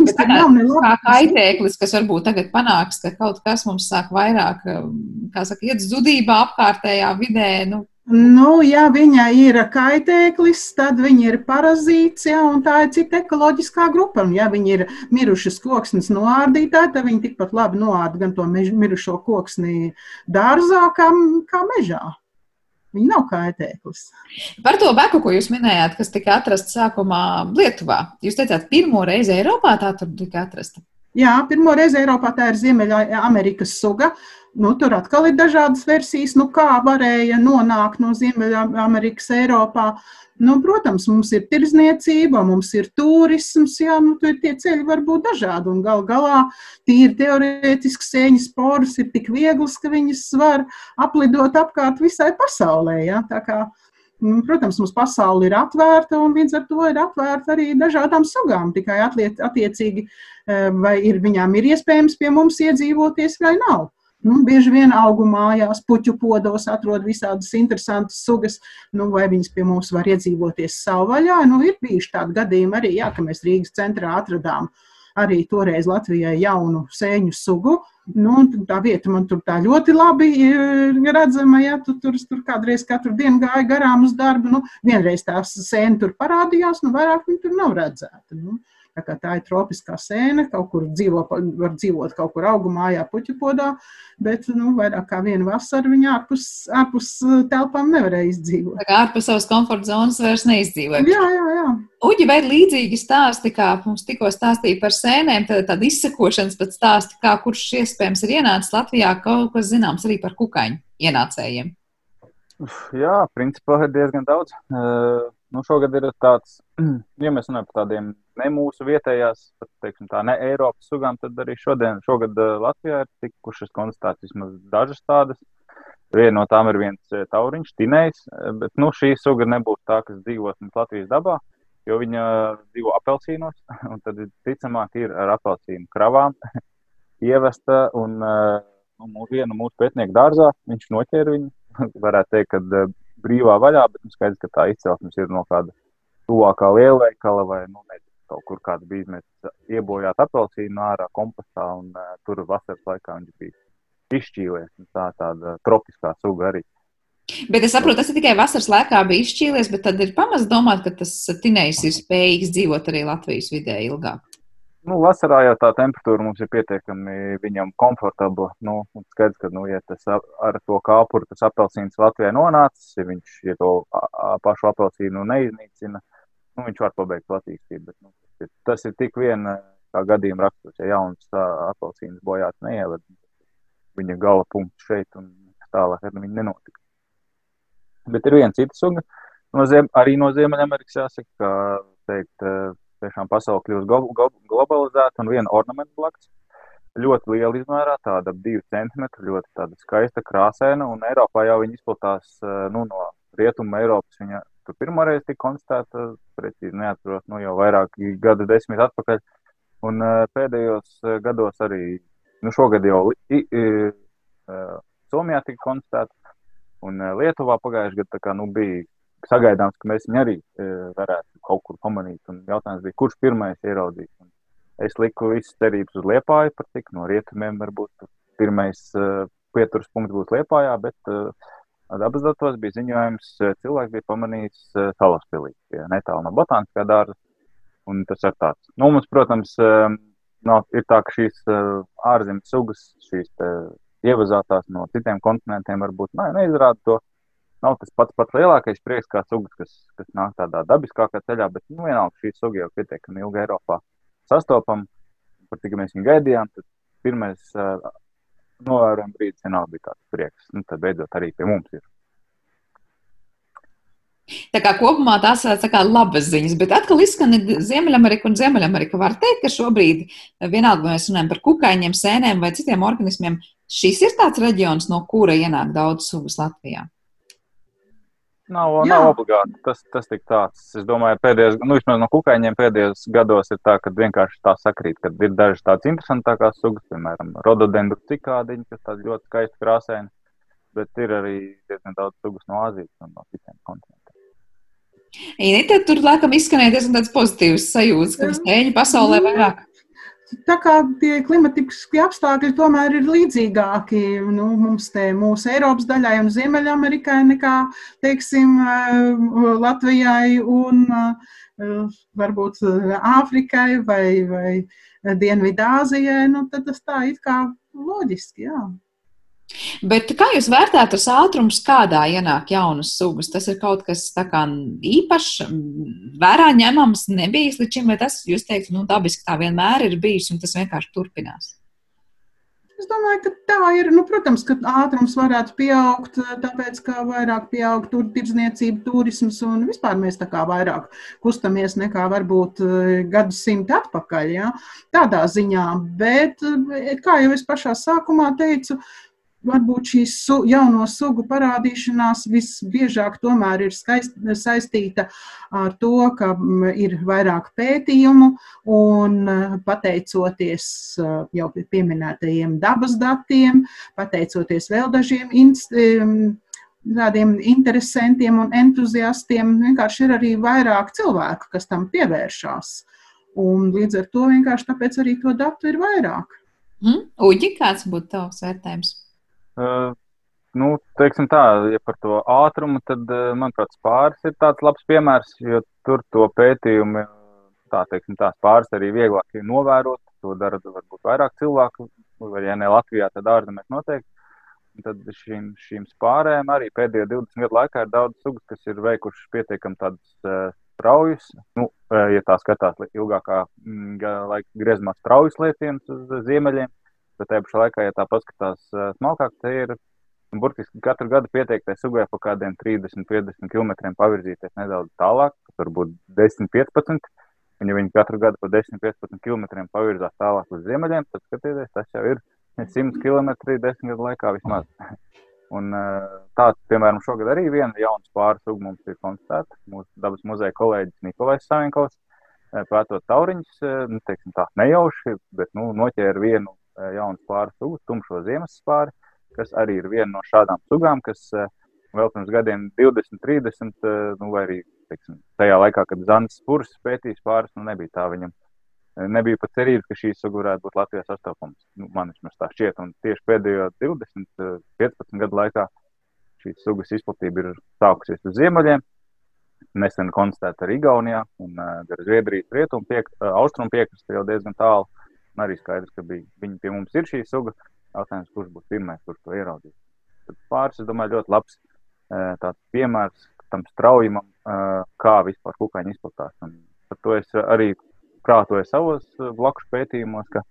Bet tā nav ne kā kaitēklis, kas varbūt tagad panāks, ka kaut kas mums sāk vairāk, kā saka, iet zudībā apkārtējā vidē, nu, Nu, ja viņa ir kaitēklis, tad viņa ir parazīts, ja, un tā ir cita ekoloģiskā grupa. Un, ja viņi ir mirušas koksnes noārdītāji, tad viņi tikpat labi noārda gan to mež, mirušo koksni dārzā, kā, kā mežā. Viņa nav kaitēklis. Par to beku, ko jūs minējāt, kas tika atrasta sākumā Lietuvā. Jūs teicāt, pirmo reizi Eiropā tā tur tika atrasta. Jā, pirmo reizi Eiropā tā ir Ziemeļamerikas suga. Uh, Nu, tur atkal ir dažādas versijas, nu, kā varēja nonākt no Ziemeļamerikas Eiropā. Nu, protams, mums ir tirzniecība, mums ir turisms, jā, nu, tur tie ceļi var būt dažādi. Un gal galā tīri teorētiski sēņas poras ir tik vieglas, ka viņas var aplidot apkārt visai pasaulē. Jā, tā kā, nu, Protams, mums pasaule ir atvērta, un līdz ar to ir atvērta arī dažādām sugām. Tikai attiecīgi, eh, vai ir, viņām ir iespējams pie mums iedzīvoties vai nav. Nu, bieži vien augu mājās, puķu podos atrod visādas interesantas sugas, nu, vai viņas pie mums var iedzīvoties savvaļā. Nu, ir bijuši tādi gadījumi arī, jā, ka mēs Rīgas centrā atradām arī toreiz Latvijai jaunu sēņu sugu. Nu, tā vieta man tur tā ļoti labi redzama. Ja tu tur, tur kādreiz katru dienu gāja garām uz darbu, nu, vienreiz tā sēne tur parādījās, nu, vairāk viņa tur nav redzēta. Nu. Tā, tā ir tropiskā sēne, kaut kur dzīvo, var dzīvot kaut kur augu mājā, puķu podā, bet nu, vairāk kā vienu vasaru viņa ārpus, ārpus uh, telpām nevarēja izdzīvot. Tā kā ārpus savas komforta zonas vairs neizdzīvoja. Jā, jā, jā. Uģi, vai līdzīgi stāsti, kā mums tikko stāstīja par sēnēm, tad tāda izsakošanas pēc stāsti, kā kurš iespējams ir ienācis Latvijā, kaut kas zināms arī par kukaiņu ienācējiem. Jā, principā ir diezgan daudz. Nu, šogad ir tāds, ja mēs runājam par tādiem ne mūsu vietējās, pat, teiksim, tā, ne Eiropas sugām, tad arī šodien, šogad uh, Latvijā ir tikušas konstatētas vismaz dažas tādas. Viena no tām ir viens uh, tauriņš, tinējs, uh, bet nu, šī suga nebūs tā, kas dzīvos Latvijas dabā, jo viņa dzīvo apelsīnos, un tad ticamāk ir ar apelsīnu kravām ievesta, un nu, vienu mūsu pētnieku dārzā viņš noķēra viņu, varētu teikt, ka brīvā vaļā, bet nu, skaidrs, ka tā izcelsmes ir no kāda tuvākā lielveikala vai, nu, nezinu, kaut kur kāds bija izmetis iebojāt apelsīnu ārā kompostā, un uh, tur vasaras laikā viņš bija izšķīlies. Tā tāda tropiskā suga arī. Bet es saprotu, tas ir tikai vasaras laikā bija izšķīlies, bet tad ir pamats domāt, ka tas tinējs ir spējīgs dzīvot arī Latvijas vidē ilgāk. Nu, vasarā jau tā temperatūra mums ir pietiekami viņam komfortabla. Nu, skaidrs, ka, nu, ja tas ar to kāpuru, tas apelsīns Latvijā nonācis, ja viņš ja to pašu apelsīnu neiznīcina, nu, viņš var pabeigt attīstību. Bet, nu, tas, ir, tas ir tik vien kā gadījuma raksturs, ja jauns apelsīns bojāts neieved, viņa gala punkts šeit un tālāk ar viņu nenotika. Bet ir viena cita suga, no ziem, arī no Ziemeļamerikas jāsaka, ka teikt, tiešām pasaule kļūst globalizēta un viena ornamentu blakus. Ļoti liela izmērā, tāda ap divu centimetru, ļoti skaista, krāsaina. Un Eiropā jau viņa izplatās nu, no rietumu Eiropas. Viņa tur pirmoreiz tika konstatēta, precīzi neatceros, nu jau vairāk gadu desmit atpakaļ. Un uh, pēdējos uh, gados arī, nu šogad jau i, i, uh, Somijā tika konstatēta, un Lietuvā pagājušajā gadā nu, bija sagaidāms, ka mēs viņu arī uh, varētu kaut kur pamanīt. Un jautājums bija, kurš pirmais ieraudzīs? Un es liku visas cerības uz Liepāju, par cik no rietumiem varbūt pirmais uh, pieturas punkts būs Liepājā, bet uh, Dabas datos bija ziņojums, ka cilvēks bija pamanījis eh, salaspēlī, netālu no botāniskā dārza. Tas ir tāds. Nu, mums, protams, eh, nav, ir tā, ka šīs ārzemes sugas, šīs ievazātās no citiem kontinentiem, varbūt ne, neizrāda to. Nav tas pats pats lielākais prieks, kā sugas, kas, kas nāk tādā dabiskākā ceļā, bet nu, vienalga šī suga jau pietiekami ilgi Eiropā sastopama. Par cik mēs viņu gaidījām, tad pirmais novērojama brīdis vienalga bija tāds prieks. Nu, tad beidzot arī pie mums ir. Tā kā kopumā tās ir tā labas ziņas, bet atkal izskan Ziemeļamerika un Ziemeļamerika. Var teikt, ka šobrīd, vienalga, vai mēs runājam par kukaiņiem, sēnēm vai citiem organismiem, šis ir tāds reģions, no kura ienāk daudz sugas Latvijā. Nav, Jā. nav obligāti. Tas, tas tik tāds. Es domāju, pēdējos, nu, vismaz no kukaiņiem pēdējos gados ir tā, ka vienkārši tā sakrīt, ka ir dažas tādas interesantākās sugas, piemēram, rododendru cikādiņi, kas tādi ļoti skaisti krāsaini, bet ir arī diezgan daudz sugas no Āzijas un no citiem kontinentiem. Inita, tur laikam izskanēja diezgan tāds pozitīvs sajūts, ka stēņi pasaulē vairāk tā kā tie klimatiskie apstākļi tomēr ir līdzīgāki nu, mums te mūsu Eiropas daļai un Ziemeļamerikai nekā, teiksim, eh, Latvijai un eh, varbūt Āfrikai vai, vai Dienvidāzijai, nu, tad tas tā it kā loģiski, jā. Bet kā jūs vērtējat tas ātrums, kādā ienāk jaunas sugas? Tas ir kaut kas īpašs, vērā ņemams, nebijis līdz šim, vai tas, jūs teikt, nu, dabiski tā vienmēr ir bijis un tas vienkārši turpinās? Es domāju, ka tā ir. Nu, protams, ka ātrums varētu pieaugt, tāpēc, ka vairāk pieaug tur tirdzniecība, turisms un vispār mēs tā kā vairāk kustamies nekā varbūt eh, gadsimti atpakaļ. Ja? Tādā ziņā. Bet, eh, kā jau es pašā sākumā teicu, varbūt šī su, jauno sugu parādīšanās visbiežāk tomēr ir skaist, saistīta ar to, ka ir vairāk pētījumu un pateicoties jau pieminētajiem dabas datiem, pateicoties vēl dažiem institūtiem tādiem interesantiem un entuziastiem. Vienkārši ir arī vairāk cilvēku, kas tam pievēršās. Un līdz ar to vienkārši tāpēc arī to datu ir vairāk. Mm. Uģi, kāds būtu tavs vērtējums? Uh, nu, teiksim tā, ja par to ātrumu, tad, manuprāt, spāris ir tāds labs piemērs, jo tur to pētījumi, tā teiksim, tās pāris arī vieglāk ir novērot. To dara varbūt vairāk cilvēku, vai ja ne Latvijā, tad ārzemēs noteikti. Un tad šīm, šīm spārēm arī pēdējo 20 gadu laikā ir daudz sugas, kas ir veikušas pietiekami tādas uh, straujas, nu, ja tā skatās ilgākā mm, laika griezumā, straujas lietienas uz ziemeļiem. Bet tajā pašā laikā, ja tā paskatās smalkāk, te ir burtiski katru gadu pieteiktai sugai pa kādiem 30, 50 km pavirzīties nedaudz tālāk, varbūt 10, 15. Un, ja viņi katru gadu pa 10, 15 km pavirzās tālāk uz ziemeļiem, tad skatieties, tas jau ir 100 km 10 gadu laikā vismaz. Un, tāds, piemēram, šogad arī viena jauna spāra suga mums ir konstatēta. Mūsu dabas muzeja kolēģis Nikolais Savinkovs pētot tauriņus, nu, teiksim tā, nejauši, bet nu, noķēra vienu jaunu spāru sugu, tumšo ziemas spāri, kas arī ir viena no šādām sugām, kas vēl pirms gadiem 20, 30, nu, vai arī teiksim, tajā laikā, kad Zanis Spurs pētīs pāris, nu, nebija tā viņam nebija pat cerības, ka šī suga varētu būt Latvijas sastopams. Nu, man vismaz tā šķiet, un tieši pēdējo 20, 15 gadu laikā šīs sugas izplatība ir sākusies uz ziemeļiem. Nesen konstatēta arī Igaunijā, un uh, Zviedrijas rietumu piek, uh, austrumu piekrastē jau diezgan tālu. Arī skaidrs, ka bija, viņi pie mums ir šī suga. Jautājums, kurš būs pirmais, kurš to ieraudzīs. Tad pāris, es domāju, ļoti labs tāds piemērs tam straujumam, kā vispār kukaiņi izplatās. Un par to es arī prātoju savos blakus pētījumos, ka,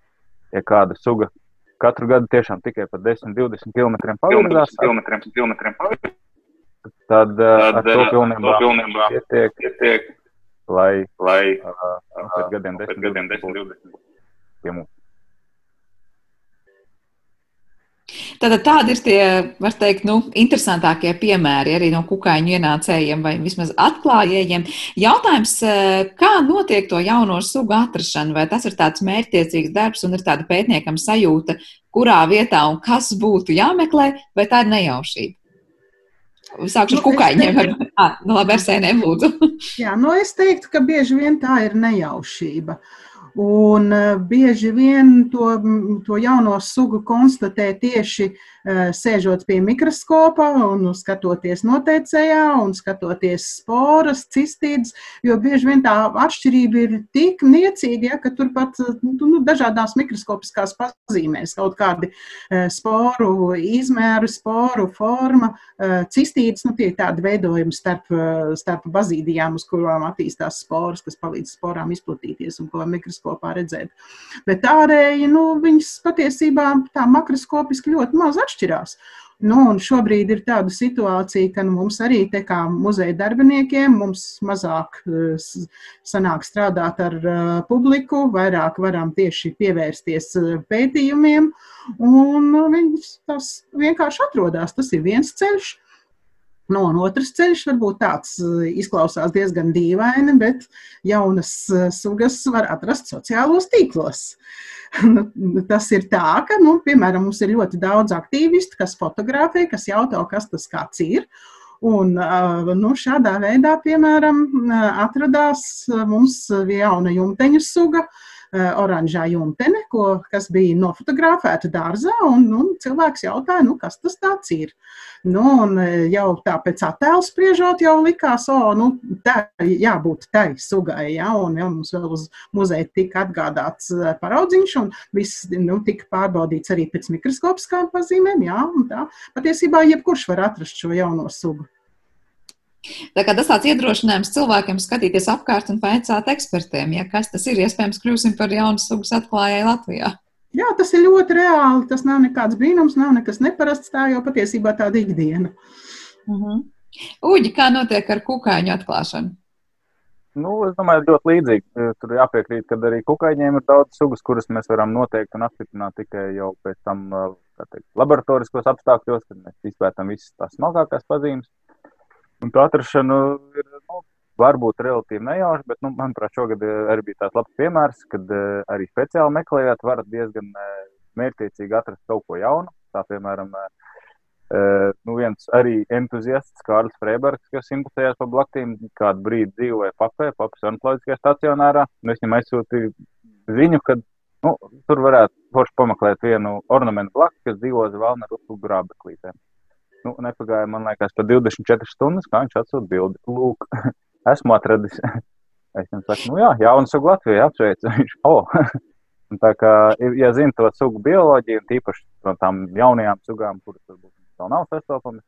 ja kāda suga katru gadu tiešām tikai par 10, 20 km pavirzās, tad, tad ar to pilnībā, pilnībā pietiek, pietiek, lai, lai uh, pēc gadiem 10, 10, 20 pie mums. Tātad tādi ir tie, var teikt, nu, interesantākie piemēri arī no kukaiņu ienācējiem vai vismaz atklājējiem. Jautājums, eh, kā notiek to jauno sugu atrašana? Vai tas ir tāds mērķtiecīgs darbs un ir tāda pētniekam sajūta, kurā vietā un kas būtu jāmeklē, vai tā ir nejaušība? Sākšu ar nu, kukaiņiem. Teiktu, ah, nu, labi, ar sēnēm lūdzu. Jā, nu es teiktu, ka bieži vien tā ir nejaušība. Uh, Un uh, bieži vien to, to jauno sugu konstatē tieši uh, sēžot pie mikroskopa un skatoties noteicējā un skatoties sporas, cistīdes, jo bieži vien tā atšķirība ir tik niecīga, ja, ka tur pat nu, dažādās mikroskopiskās pazīmēs kaut kādi sporu izmēri, sporu forma, cistīdes, nu tie ir tādi veidojumi starp, starp bazīdijām, uz kurām attīstās sporas, kas palīdz sporām izplatīties un ko mikroskopi mikroskopā redzēt. Bet ārēji, nu, viņas patiesībā tā makroskopiski ļoti maz atšķirās. Nu, šobrīd ir tāda situācija, ka nu, mums arī kā muzeja darbiniekiem mazāk uh, sanāk strādāt ar uh, publiku, vairāk varam tieši pievērsties uh, pētījumiem, un viņas tas vienkārši atrodas. Tas ir viens ceļš. No, un otrs ceļš varbūt tāds eh, izklausās diezgan dīvaini, bet jaunas eh, sugas var atrast sociālos tīklos. Nu, tas ir tā, ka, nu, piemēram, mums ir ļoti daudz aktīvistu, kas fotografē, kas jautā, kas tas ir. Un, eh, nu, šādā veidā, piemēram, atradās mums jauna jumteņu suga, uh, oranžā jumtene, ko, kas bija nofotografēta dārzā, un, un cilvēks jautāja, nu, kas tas ir. Nu, un eh, jau tā pēc attēla spriežot, jau likās, o, nu, tā jābūt tai sugai, ja, un ja, mums vēl uz muzeja tika atgādāts eh, paraudziņš, un viss, nu, tika pārbaudīts arī pēc mikroskopiskām pazīmēm, tā. Patiesībā jebkurš var atrast šo jauno sugu. Tā kā tas tāds iedrošinājums cilvēkiem skatīties apkārt un pēcāt ekspertiem, ja kas tas ir, iespējams, kļūsim par jaunu sugas atklājēju Latvijā. Jā, tas ir ļoti reāli. Tas nav nekāds brīnums, nav nekas neparasts. Tā jau patiesībā tāda ikdiena. Uh mhm. -huh. Uģi, kā notiek ar kukaiņu atklāšanu? Nu, es domāju, ļoti līdzīgi. Tur jāpiekrīt, ka arī kukaiņiem ir daudz sugas, kuras mēs varam noteikt un apstiprināt tikai jau pēc tam teikt, laboratoriskos apstākļos, kad mēs izpētām visas tās smalkākās pazīmes. Un tā atrašana ir nu, varbūt relatīvi nejauša, bet, nu, manuprāt, šogad eh, arī bija tāds labs piemērs, kad uh, arī speciāli meklējot, varat diezgan uh, mērķiecīgi atrast kaut ko jaunu. Tā, piemēram, nu viens arī entuziasts, Kārlis Freibergs, kas interesējās par blaktīm, kādu brīdi dzīvoja papē, papas ornitoloģiskajā stacionārā. Nu, es viņam aizsūtīju ziņu, ka nu, tur varētu forši pameklēt vienu ornamentu blaku, kas dzīvo uz Valneru upugu grābeklītēm. Nu, nepagāja, man liekas, pa 24 stundas, kā viņš atsūta bildi. Lūk, esmu atradis. Es viņam saku, nu jā, jaunu sugu Latvijā apsveicu. Viņš, oh. Un tā kā, ja zina to sugu bioloģiju, tīpaši no tām jaunajām sugām, kuras varbūt vēl nav sastopamas,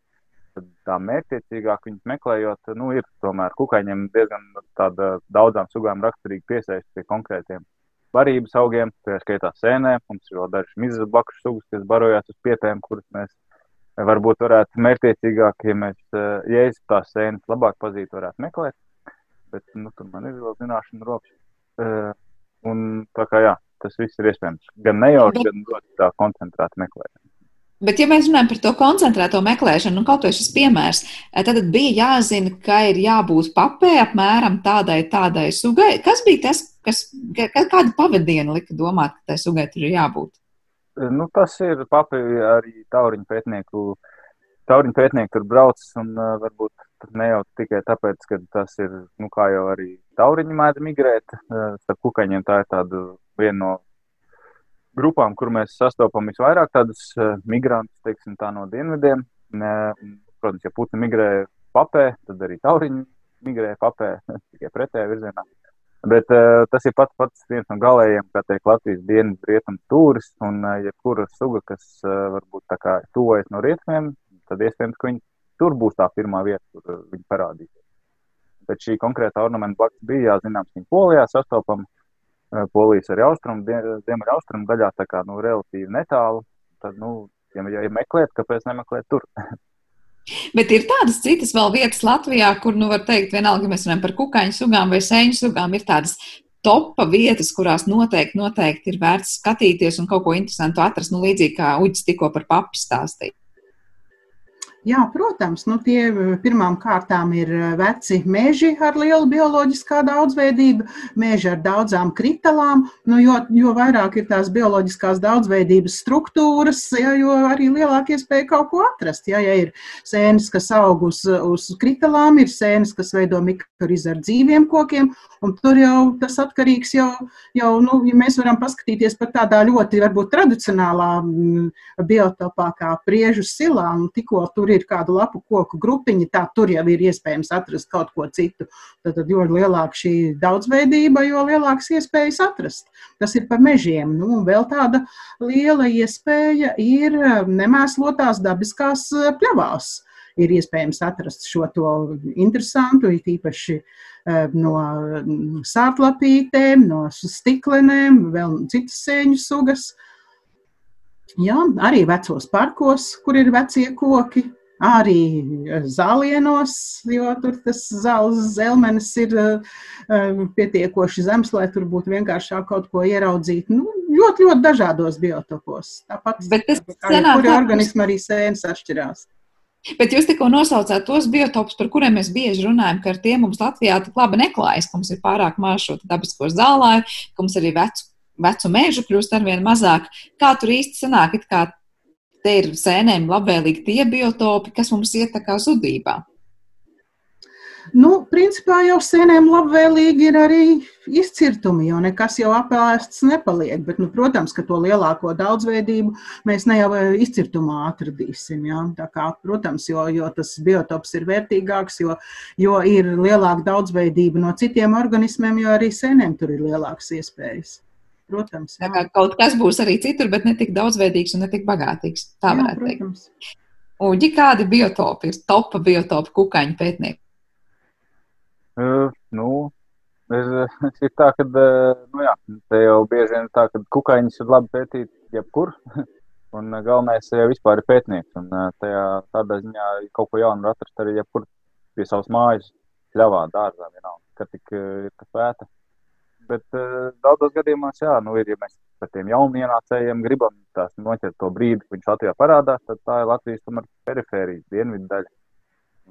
tad tā mērķiecīgāk viņas meklējot, nu, ir tomēr kukaiņiem diezgan tāda daudzām sugām raksturīgi piesaist pie konkrētiem barības augiem, tā skaitā sēnē. Mums ir vēl dažas mizas blakus sugas, kas barojās uz pietēm, kuras mēs varbūt varētu mērķiecīgāk, ja mēs, ja es tās sēnes labāk pazītu, varētu meklēt. Bet, nu, tur man ir vēl zināšana rokas. Un tā kā jā, tas viss ir iespējams gan nejauši, gan ļoti tā koncentrēti meklēt. Bet, ja mēs runājam par to koncentrēto meklēšanu, nu, kaut vai šis piemērs, tad bija jāzina, ka ir jābūt papē apmēram tādai, tādai sugai. Kas bija tas, kas, kādu pavadienu lika domāt, ka tai sugai tur ir jābūt? Nu, tas ir papi arī tauriņu pētnieku. Tauriņu pētnieki tur brauc, un uh, varbūt ne jau tikai tāpēc, ka tas ir, nu, kā jau arī tauriņi mēdz migrēt, uh, starp kukaņiem tā ir tāda viena no grupām, kur mēs sastopam visvairāk tādus uh, migrantus, teiksim, tā no dienvidiem. Ne, protams, ja putni migrē papē, tad arī tauriņi migrē papē, tikai pretējā virzienā. Bet uh, tas ir pats, pats viens no galējiem, kā teikt, Latvijas dienas rietumu stūris. Un, uh, ja kura suga, kas uh, varbūt tā kā tuvojas no rietumiem, tad iespējams, ka viņi tur būs tā pirmā vieta, kur uh, viņi parādīsies. Bet šī konkrēta ornamentu blakus bija jāzināms, viņa polijā sastopama. Uh, Polijas arī austrumu, ziemeļa austrumu daļā, tā kā nu, relatīvi netālu. Tad, nu, ja, ja meklēt, kāpēc nemeklēt tur? Bet ir tādas citas vēl vietas Latvijā, kur, nu, var teikt, vienalga, mēs runājam par kukaiņu sugām vai sēņu sugām, ir tādas topa vietas, kurās noteikti, noteikti ir vērts skatīties un kaut ko interesantu atrast, nu, līdzīgi kā Uģis tikko par papi stāstīja. Jā, protams, nu tie eh, pirmām kārtām ir eh, veci meži ar lielu bioloģiskā daudzveidību, meži ar daudzām kritalām, nu, jo, jo vairāk ir tās bioloģiskās daudzveidības struktūras, ja, jo arī lielāka iespēja kaut ko atrast. Ja, ja ir sēnes, kas aug uz, uz kritalām, ir sēnes, kas veido mikrorizmu ar dzīviem kokiem, un tur jau tas atkarīgs jau, jau nu, ja mēs varam paskatīties par tādā ļoti, varbūt, tradicionālā mm, biotopā kā priežu silā, un tikko tur ir kāda lapu koku grupiņa, tā tur jau ir iespējams atrast kaut ko citu. Tad, tad jo lielāka šī daudzveidība, jo lielākas iespējas atrast. Tas ir par mežiem. Nu, vēl tāda liela iespēja ir nemēslotās dabiskās eh, pļavās. Ir iespējams atrast šo interesantu, īpaši eh, no mm, sārtlapītēm, no stiklenēm, vēl citas sēņu sugas. Jā, arī vecos parkos, kur ir vecie koki, arī zālienos, jo tur tas zāles zelmenis ir uh, pietiekoši zems, lai tur būtu vienkāršāk kaut ko ieraudzīt. Nu, ļoti, ļoti dažādos biotopos. Tāpat arī organismi arī sēnes atšķirās. Bet jūs tikko nosaucāt tos biotopus, par kuriem mēs bieži runājam, ka ar tiem mums Latvijā tik labi neklājas, ka mums ir pārāk maz šo dabisko zālāju, ka mums arī vecu, vecu mēžu kļūst arvien mazāk. Kā tur īsti sanāk, it kā te ir sēnēm labvēlīgi tie biotopi, kas mums iet tā kā zudībā. Nu, principā jau sēnēm labvēlīgi ir arī izcirtumi, jo nekas jau apēsts nepaliek. Bet, nu, protams, ka to lielāko daudzveidību mēs ne jau izcirtumā atradīsim. Ja? Tā kā, protams, jo, jo tas biotops ir vērtīgāks, jo, jo ir lielāka daudzveidība no citiem organismiem, jo arī sēnēm tur ir lielākas iespējas. Protams. Jā. Tā kā kaut kas būs arī citur, bet ne tik daudzveidīgs un ne tik bagātīgs. Tā varētu jā, protams. teikt. Uģi, kādi biotopi ir topa biotopi kukaiņu pētnieki? Uh, nu, ir, ir tā, ka nu, jā, te jau bieži vien tā, ka kukaiņus ir labi pētīt jebkur. Un galvenais jau vispār ir pētnieks. Un tajā tādā ziņā kaut ko jaunu var atrast arī jebkur pie savas mājas, ļavā, dārzā, vienalga, ka tik ir kas pēta. Bet uh, daudzos gadījumos, jā, nu, ir, ja mēs par tiem jaunienācējiem gribam tās noķert to brīdi, kad viņš Latvijā parādās, tad tā ir Latvijas tomēr perifērijas dienvidu daļa.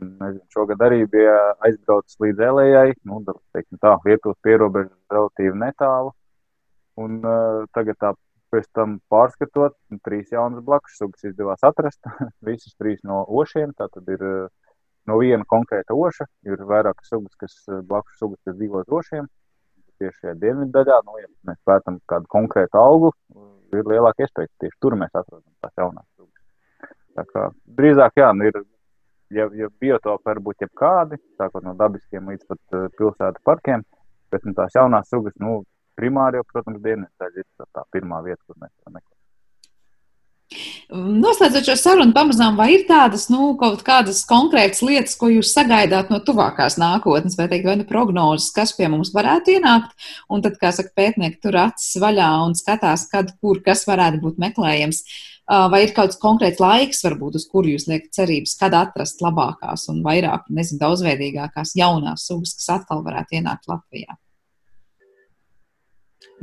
Nezinu, šogad arī bija aizbraucis līdz Elējai, nu, teiksim tā, Lietuvas pierobeža relatīvi netālu. Un uh, tagad tā pēc tam pārskatot, trīs jaunas blakus sugas izdevās atrast. Visas trīs no ošiem. Tā tad ir no viena konkrēta oša, ir vairākas sugas, kas blakus sugas, kas dzīvo uz ošiem. Tieši šajā dienvidu daļā, nu, ja mēs pētām kādu konkrētu augu, ir lielāka iespēja, ka tieši tur mēs atrodam tās jaunās sugas. Tā kā drīzāk, jā, nu, ir, ja, ja biotopi var būt jebkādi, sākot no dabiskiem līdz pat pilsētu parkiem, bet nu, tās jaunās sugas, nu, primāri jau, protams, dienvidu daļa ir tā pirmā vieta, kur mēs to meklējam. Noslēdzot šo sarunu, pamazām, vai ir tādas, nu, kaut kādas konkrētas lietas, ko jūs sagaidāt no tuvākās nākotnes, vai teikt, vai nu prognozes, kas pie mums varētu ienākt, un tad, kā saka pētnieki, tur acis vaļā un skatās, kad, kur, kas varētu būt meklējams, vai ir kaut kāds konkrēts laiks, varbūt, uz kuru jūs liekat cerības, kad atrast labākās un vairāk, nezinu, daudzveidīgākās jaunās sugas, kas atkal varētu ienākt Latvijā?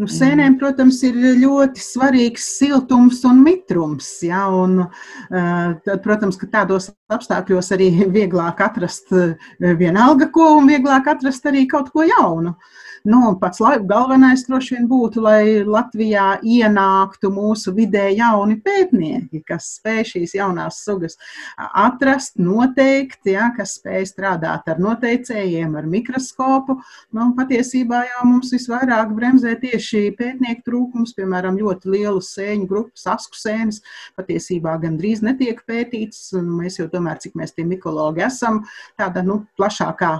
Nu, sēnēm, protams, ir ļoti svarīgs siltums un mitrums. Ja, un, tad, protams, ka tādos apstākļos arī vieglāk atrast vienalga ko un vieglāk atrast arī kaut ko jaunu. Nu, pats galvenais droši vien būtu, lai Latvijā ienāktu mūsu vidē jauni pētnieki, kas spēj šīs jaunās sugas atrast, noteikt, ja, kas spēj strādāt ar noteicējiem, ar mikroskopu. Nu, patiesībā jau mums visvairāk bremzē tieši pētnieku trūkums, piemēram, ļoti lielu sēņu grupu, sasku sēnes, patiesībā gandrīz netiek pētīts. Mēs jau tomēr, cik mēs tie mikologi esam, tāda nu, plašākā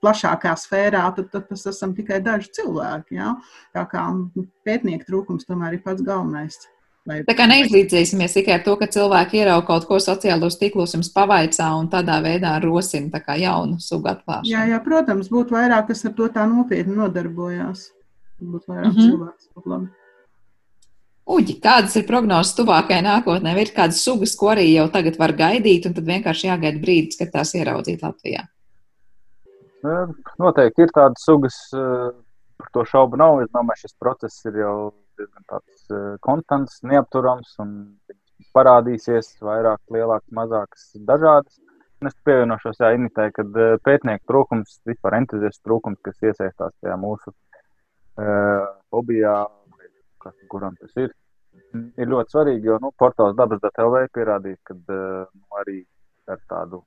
plašākā sfērā, tad, tad tas esam tikai daži cilvēki. Ja? Tā kā pētnieku trūkums tomēr ir pats galvenais. Lai... Tā kā neizlīdzēsimies tikai ar to, ka cilvēki ierauga kaut ko sociālos tīklos, jums pavaicā un tādā veidā rosina jaunu sugu atklāšanu. Jā, jā, protams, būtu vairāk, kas ar to tā nopietni nodarbojās. Būtu vairāk mm -hmm. labi. Uģi, kādas ir prognozes tuvākajai nākotnē? Ir kādas sugas, ko arī jau tagad var gaidīt, un tad vienkārši jāgaida brīdis, kad tās ieraudzīt Latvijā? Noteikti ir tādas sugas, par to šaubu nav. Es domāju, šis process ir jau diezgan tāds konstants, neapturams un parādīsies vairāk, lielāks, mazāks, dažādas. Un es pievienošos jā, Initē, kad pētnieku trūkums, vispār entuziastu trūkums, kas iesaistās tajā mūsu hobijā, kas, kuram tas ir, ir ļoti svarīgi, jo nu, portāls dabas.lv pierādījis, ka uh, arī ar tādu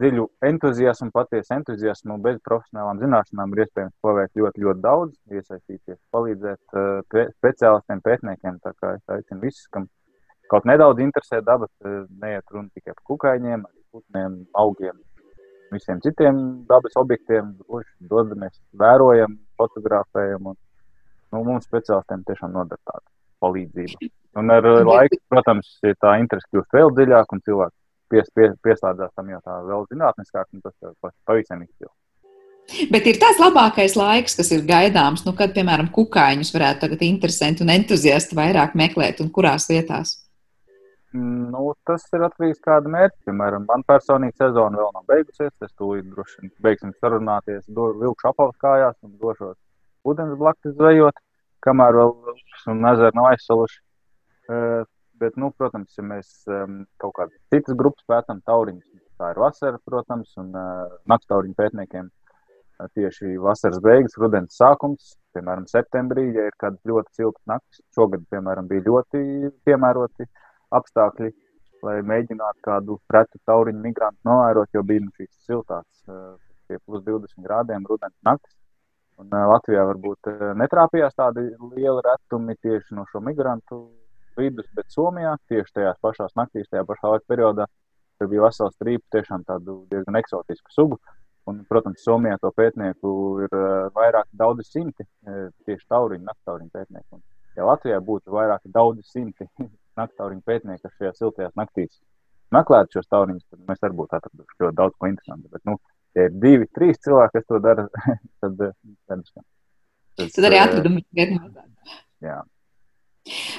dziļu entuziasmu, patiesu entuziasmu, bez profesionālām zināšanām ir iespējams paveikt ļoti, ļoti daudz, iesaistīties, palīdzēt uh, speciālistiem, pētniekiem. Tā kā es aicinu visus, kam kaut nedaudz interesē daba, uh, neiet runa tikai par kukaiņiem, putniem, augiem, visiem citiem dabas objektiem. Dodamies, vērojam, fotografējam. Un, nu, mums speciālistiem tiešām noder tāda palīdzība. Un ar laiku, protams, tā interese kļūst vēl dziļāka un cilvēki pies, pies, pieslēdzās tam jau tā vēl zinātniskāk, un tas pavisam izcili. Bet ir tāds labākais laiks, kas ir gaidāms, nu, kad, piemēram, kukaiņus varētu tagad interesanti un entuziasti vairāk meklēt, un kurās vietās? Nu, tas ir atkarīgs no kāda mērķa. Piemēram, man personīgi sezona vēl nav beigusies. Es tūlīt droši vien beigsim sarunāties, do, vilkšu apavus kājās un došos ūdens blakus zvejot, kamēr vēl ezeri nav aizsaluši. Bet, nu, protams, ja mēs um, kaut kādas citas grupas pētām, tauriņus, tā ir vasara, protams, un uh, naktstauriņu pētniekiem uh, tieši vasaras beigas, rudens sākums, piemēram, septembrī, ja ir kādas ļoti siltas naktis. Šogad, piemēram, bija ļoti piemēroti apstākļi, lai mēģinātu kādu retu tauriņu migrantu novērot, jo bija nu, šīs siltās, uh, pie plus 20 grādiem rudens naktis. Un, uh, Latvijā varbūt uh, netrāpījās tādi lieli retumi tieši no šo migrantu vidus, bet Somijā tieši tajās pašās naktīs, tajā pašā laika periodā, tur bija vesela strīpa, tiešām tādu diezgan eksotisku sugu. Un, protams, Somijā to pētnieku ir vairāk daudzi simti tieši tauriņu, naktauriņu pētnieku. Un, ja Latvijā būtu vairāk daudzi simti naktauriņu pētnieku, kas šajās siltajās naktīs meklētu šos tauriņus, tad mēs arī būtu atraduši ļoti daudz ko interesantu. Bet, nu, ja ir divi, trīs cilvēki, kas to dara, tad, tad, tad, tad arī atradumi ir mazāk.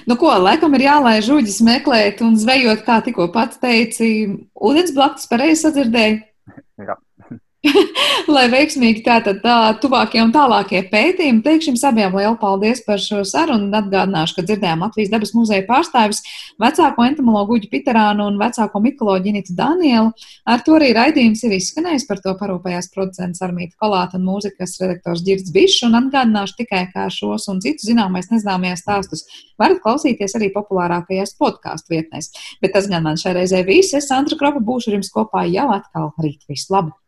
Nu, ko, laikam ir jālaiž žuģis meklēt un zvejot, kā tikko pats teici, ūdens blakus pareizi sadzirdēju. Jā. lai veiksmīgi tātad tā, tuvākie un tālākie pētījumi. Teikšu jums abiem lielu paldies par šo sarunu un atgādināšu, ka dzirdējām Latvijas dabas muzeja pārstāvis vecāko entomologu Uģi Piterānu un vecāko mikoloģi Initu Danielu. Ar to arī raidījums ir izskanējis, par to parūpējās producents Armīta Kolāta un mūzikas redaktors Girds Bišs un atgādināšu tikai, kā šos un citus zināmais nezināmajās stāstus varat klausīties arī populārākajās podkāstu vietnēs. Bet tas gan man šai reizē viss. Es, Sandra Kropa, būšu ar jums kopā jau atkal rīt. Visu labu!